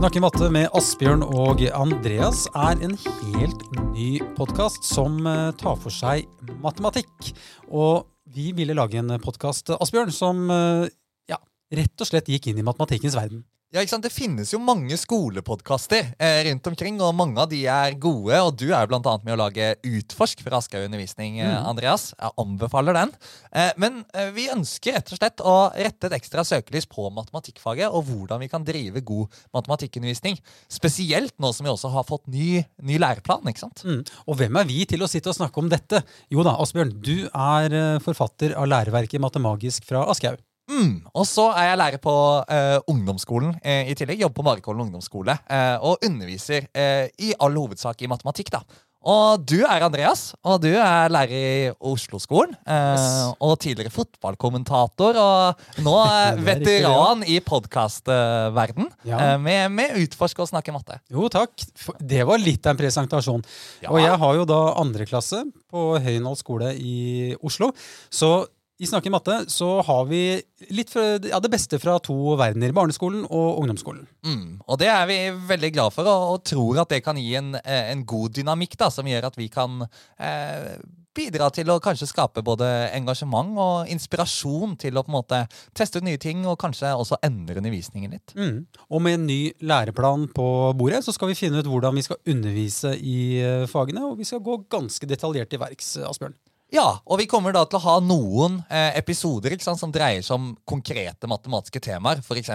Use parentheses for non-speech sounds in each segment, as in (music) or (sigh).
Snakke matte med Asbjørn og Andreas er en helt ny podkast som eh, tar for seg matematikk. Og vi ville lage en podkast, Asbjørn, som eh, ja, rett og slett gikk inn i matematikkens verden. Ja, ikke sant? Det finnes jo mange skolepodkaster eh, rundt omkring, og mange av de er gode. Og du er jo annet med å lage Utforsk fra Aschehoug Undervisning, eh, Andreas. Jeg anbefaler den. Eh, men eh, vi ønsker rett og slett å rette et ekstra søkelys på matematikkfaget, og hvordan vi kan drive god matematikkundervisning. Spesielt nå som vi også har fått ny, ny læreplan, ikke sant? Mm. Og hvem er vi til å sitte og snakke om dette? Jo da, Asbjørn, du er eh, forfatter av læreverket Matemagisk fra Aschehoug. Mm. Og så er jeg lærer på uh, ungdomsskolen uh, i tillegg. Jobber på Marikollen ungdomsskole. uh, og underviser i all hovedsak i matematikk, da. Og du er Andreas, og du er lærer i Oslo-skolen. Eh, Yes. Og tidligere fotballkommentator, og nå (laughs) er riktig, veteran i podkastverden. Ja. Med, med Utforsk og snakke matte. Jo, takk. Det var litt av en presentasjon. Ja. Og jeg har jo da andreklasse på Høyenhold skole i Oslo. Så i Snakke matte så har vi litt fra, ja, det beste fra to verdener. Barneskolen og ungdomsskolen. Mm, og det er vi veldig glad for, og, og tror at det kan gi en, eh, en god dynamikk da, som gjør at vi kan eh, bidra til å kanskje skape både engasjement og inspirasjon til å på en måte teste ut nye ting og kanskje også endre undervisningen litt. Mm. Og med en ny læreplan på bordet så skal vi finne ut hvordan vi skal undervise i eh, fagene, og vi skal gå ganske detaljert til verks, Asbjørn. Ja, og vi kommer da til å ha noen eh, episoder sant, som dreier seg om konkrete matematiske temaer. F.eks.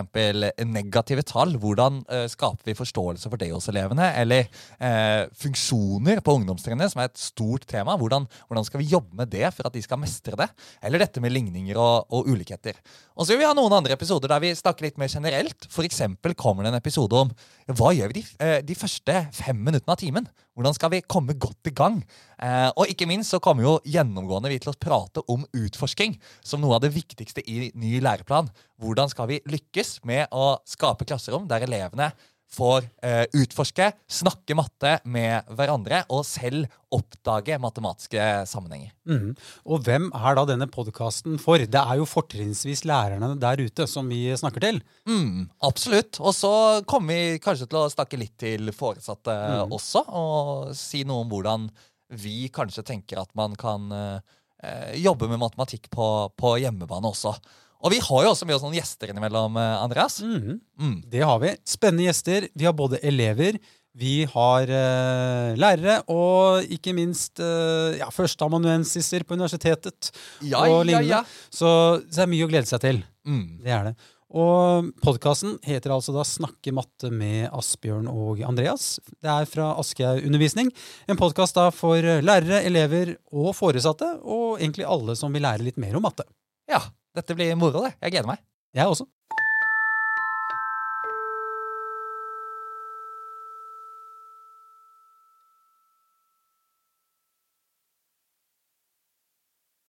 negative tall. Hvordan eh, skaper vi forståelse for det hos elevene? Eller eh, funksjoner på ungdomstrinnet, som er et stort tema. Hvordan, hvordan skal vi jobbe med det for at de skal mestre det? Eller dette med ligninger og, og ulikheter. Og så vil vi ha noen andre episoder der vi snakker litt mer generelt. F.eks. kommer det en episode om hva gjør vi de, eh, de første fem minuttene av timen? Hvordan skal vi komme godt i gang? Eh, og ikke minst så kommer jo gjennomgående vi til å prate om utforsking som noe av det viktigste i ny læreplan. Hvordan skal vi lykkes med å skape klasserom der elevene får eh, utforske, snakke matte med hverandre og selv oppdage matematiske sammenhenger. Mm. Og hvem er da denne podkasten for? Det er jo fortrinnsvis lærerne der ute som vi snakker til. Mm, absolutt. Og så kommer vi kanskje til å snakke litt til foresatte også, og si noe om hvordan vi kanskje tenker at man kan eh, jobbe med matematikk på, på hjemmebane også. Og vi har jo også med oss noen gjester innimellom, eh, Andreas. Mhm. Mm. Det har vi. Spennende gjester. Vi har både elever, vi har uh, lærere, og ikke minst uh, ja, førsteamanuensiser på universitetet. Ja, og ja, ja. Så, så det er mye å glede seg til. Mm. Det er det. Og podkasten heter altså da Snakke matte med Asbjørn og Andreas. Det er fra Aschehoug Undervisning. En podkast for lærere, elever og foresatte, og egentlig alle som vil lære litt mer om matte. ja. Dette blir moro, det. Jeg gleder meg. Jeg også.